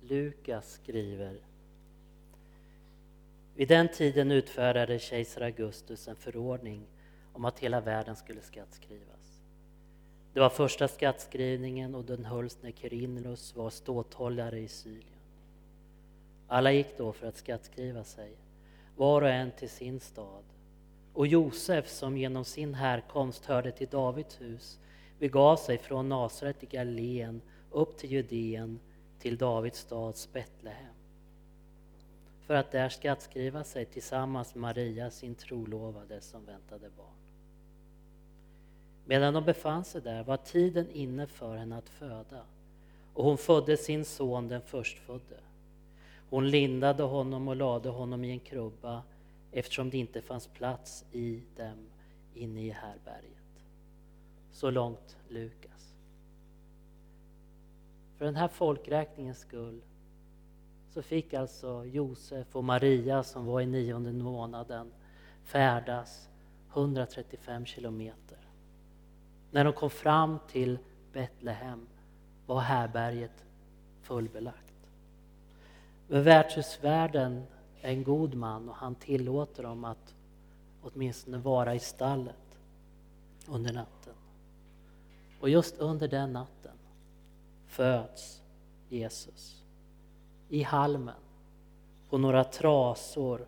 Lukas skriver. Vid den tiden utfärdade kejsar Augustus en förordning om att hela världen skulle skattskrivas. Det var första skattskrivningen och den hölls när Kerinlos var ståthållare i Syrien. Alla gick då för att skattskriva sig, var och en till sin stad. Och Josef, som genom sin härkomst hörde till Davids hus, begav sig från Nasaret i Galileen upp till Judeen, till Davids stads Betlehem för att där skattskriva sig tillsammans med Maria, sin trolovade, som väntade barn. Medan de befann sig där var tiden inne för henne att föda och hon födde sin son, den förstfödde. Hon lindade honom och lade honom i en krubba eftersom det inte fanns plats i dem inne i härberget. Så långt Lukas. För den här folkräkningens skull så fick alltså Josef och Maria som var i nionde månaden färdas 135 kilometer. När de kom fram till Betlehem var härberget fullbelagt. Men värdshusvärden är en god man och han tillåter dem att åtminstone vara i stallet under natten. Och just under den natten föds Jesus i halmen på några trasor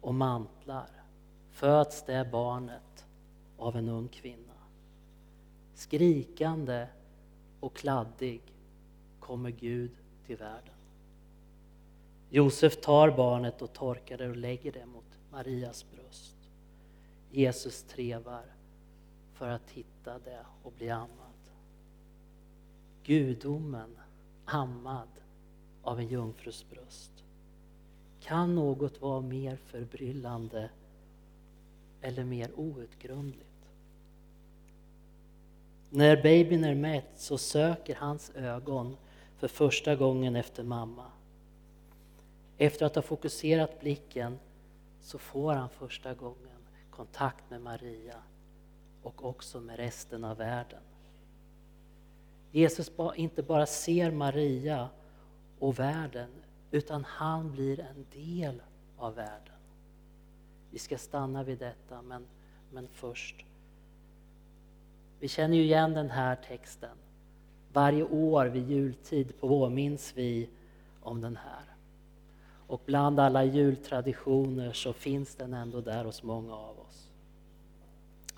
och mantlar föds det barnet av en ung kvinna. Skrikande och kladdig kommer Gud till världen. Josef tar barnet och torkar det och lägger det mot Marias bröst. Jesus trevar för att hitta det och bli ammad. Gudomen ammad av en jungfrus bröst. Kan något vara mer förbryllande eller mer outgrundligt? När babyn är mätt så söker hans ögon för första gången efter mamma. Efter att ha fokuserat blicken så får han första gången kontakt med Maria och också med resten av världen. Jesus inte bara ser Maria och världen, utan han blir en del av världen. Vi ska stanna vid detta, men, men först. Vi känner ju igen den här texten. Varje år vid jultid påminns vi om den här. Och bland alla jultraditioner så finns den ändå där hos många av oss.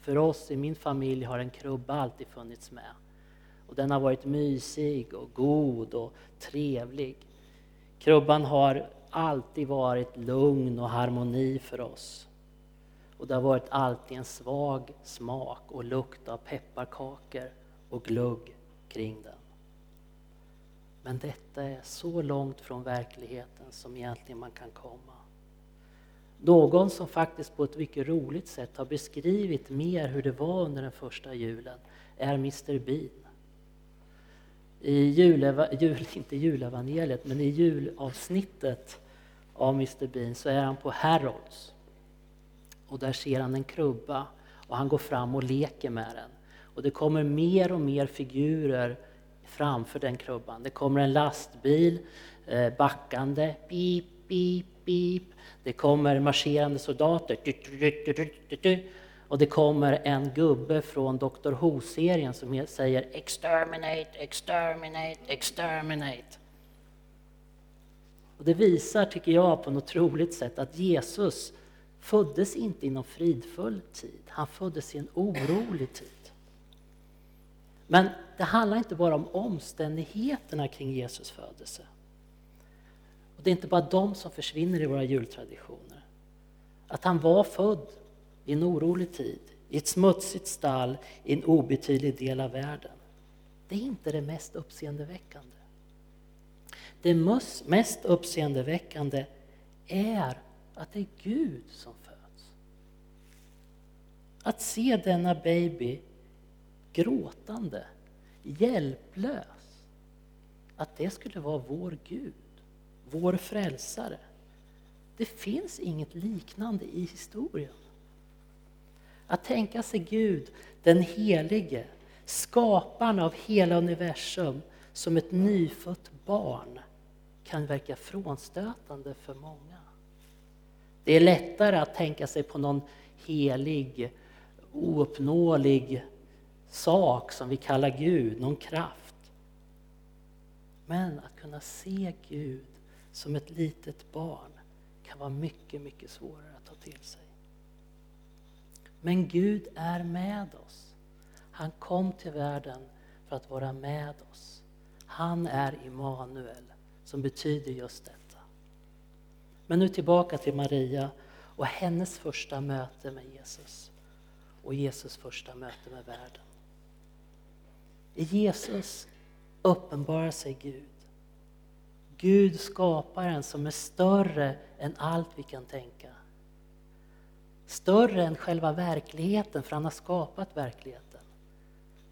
För oss i min familj har en krubba alltid funnits med. Och den har varit mysig och god och trevlig. Krubban har alltid varit lugn och harmoni för oss. Och det har varit alltid en svag smak och lukt av pepparkakor och glugg kring den. Men detta är så långt från verkligheten som egentligen man kan komma. Någon som faktiskt på ett mycket roligt sätt har beskrivit mer hur det var under den första julen är Mr Bean. I juleva, jul, inte julevangeliet, men i julavsnittet av Mr Bean så är han på Harrods. Och där ser han en krubba och han går fram och leker med den. Och det kommer mer och mer figurer framför den krubban. Det kommer en lastbil eh, backande, pip, pip, pip. Det kommer marscherande soldater. Och det kommer en gubbe från Dr Who-serien som säger exterminate, exterminate, exterminate. Och det visar, tycker jag, på något otroligt sätt att Jesus föddes inte i någon fridfull tid. Han föddes i en orolig tid. Men det handlar inte bara om omständigheterna kring Jesus födelse. Och det är inte bara de som försvinner i våra jultraditioner. Att han var född i en orolig tid, i ett smutsigt stall i en obetydlig del av världen. Det är inte det mest uppseendeväckande. Det mest uppseendeväckande är att det är Gud som föds. Att se denna baby gråtande, hjälplös, att det skulle vara vår Gud, vår frälsare. Det finns inget liknande i historien. Att tänka sig Gud, den helige, skaparen av hela universum, som ett nyfött barn kan verka frånstötande för många. Det är lättare att tänka sig på någon helig, ouppnåelig sak som vi kallar Gud, någon kraft. Men att kunna se Gud som ett litet barn kan vara mycket, mycket svårare att ta till sig. Men Gud är med oss. Han kom till världen för att vara med oss. Han är Immanuel, som betyder just detta. Men nu tillbaka till Maria och hennes första möte med Jesus och Jesus första möte med världen. I Jesus uppenbarar sig Gud. Gud skaparen som är större än allt vi kan tänka. Större än själva verkligheten, för han har skapat verkligheten.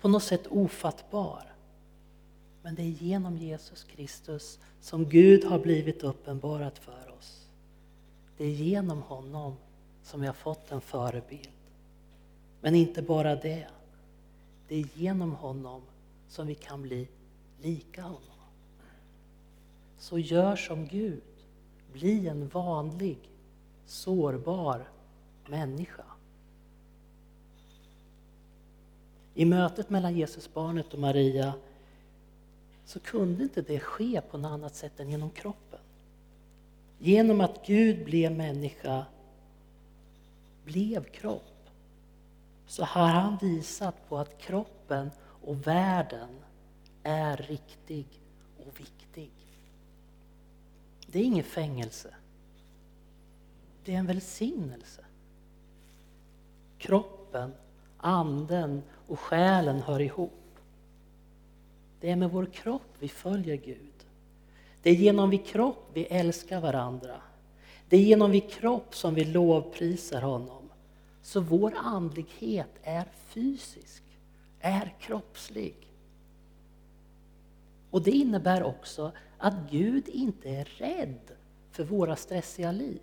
På något sätt ofattbar. Men det är genom Jesus Kristus som Gud har blivit uppenbarat för oss. Det är genom honom som vi har fått en förebild. Men inte bara det. Det är genom honom som vi kan bli lika honom. Så gör som Gud. Bli en vanlig, sårbar människa. I mötet mellan Jesusbarnet och Maria så kunde inte det ske på något annat sätt än genom kroppen. Genom att Gud blev människa, blev kropp, så har han visat på att kroppen och världen är riktig och viktig. Det är inget fängelse. Det är en välsignelse. Kroppen, anden och själen hör ihop. Det är med vår kropp vi följer Gud. Det är genom vår kropp vi älskar varandra. Det är genom vår kropp som vi lovprisar honom. Så vår andlighet är fysisk, är kroppslig. Och det innebär också att Gud inte är rädd för våra stressiga liv.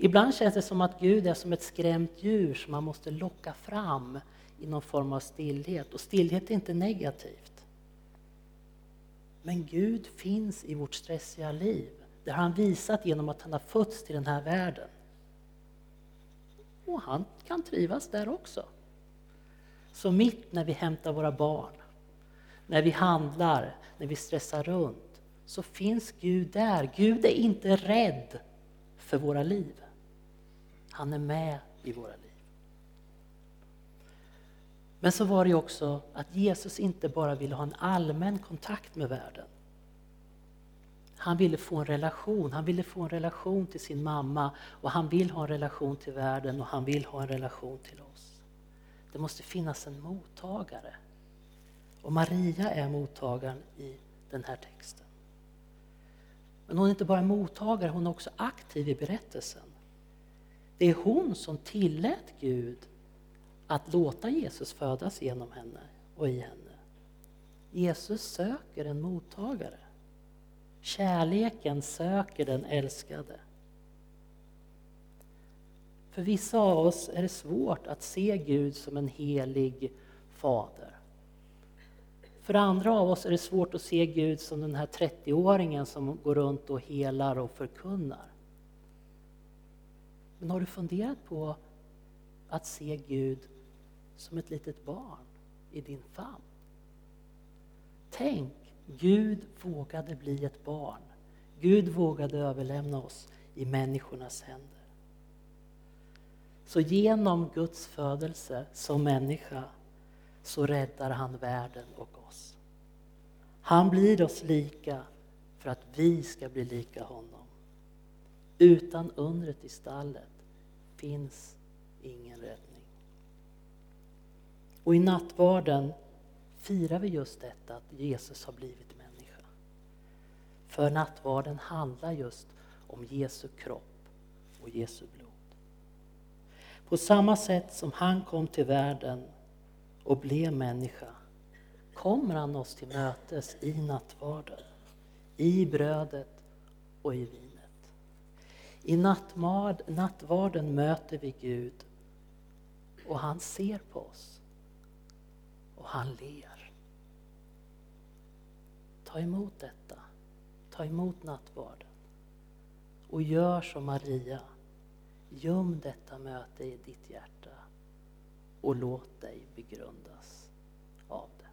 Ibland känns det som att Gud är som ett skrämt djur som man måste locka fram i någon form av stillhet. Och stillhet är inte negativt. Men Gud finns i vårt stressiga liv. Det har han visat genom att han har fötts till den här världen. Och han kan trivas där också. Så mitt när vi hämtar våra barn, när vi handlar, när vi stressar runt, så finns Gud där. Gud är inte rädd för våra liv. Han är med i våra liv. Men så var det också att Jesus inte bara ville ha en allmän kontakt med världen. Han ville få en relation. Han ville få en relation till sin mamma och han vill ha en relation till världen och han vill ha en relation till oss. Det måste finnas en mottagare. Och Maria är mottagaren i den här texten. Men hon är inte bara mottagare, hon är också aktiv i berättelsen. Det är hon som tillät Gud att låta Jesus födas genom henne och i henne. Jesus söker en mottagare. Kärleken söker den älskade. För vissa av oss är det svårt att se Gud som en helig fader. För andra av oss är det svårt att se Gud som den här 30-åringen som går runt och helar och förkunnar. Men har du funderat på att se Gud som ett litet barn i din famn? Tänk, Gud vågade bli ett barn. Gud vågade överlämna oss i människornas händer. Så genom Guds födelse som människa så räddar han världen och oss. Han blir oss lika för att vi ska bli lika honom. Utan undret i stallet finns ingen räddning. Och i nattvarden firar vi just detta att Jesus har blivit människa. För nattvarden handlar just om Jesu kropp och Jesu blod. På samma sätt som han kom till världen och blev människa kommer han oss till mötes i nattvarden, i brödet och i vinet. I nattmad, nattvarden möter vi Gud och han ser på oss och han ler. Ta emot detta, ta emot nattvarden och gör som Maria. Göm detta möte i ditt hjärta och låt dig begrundas av det.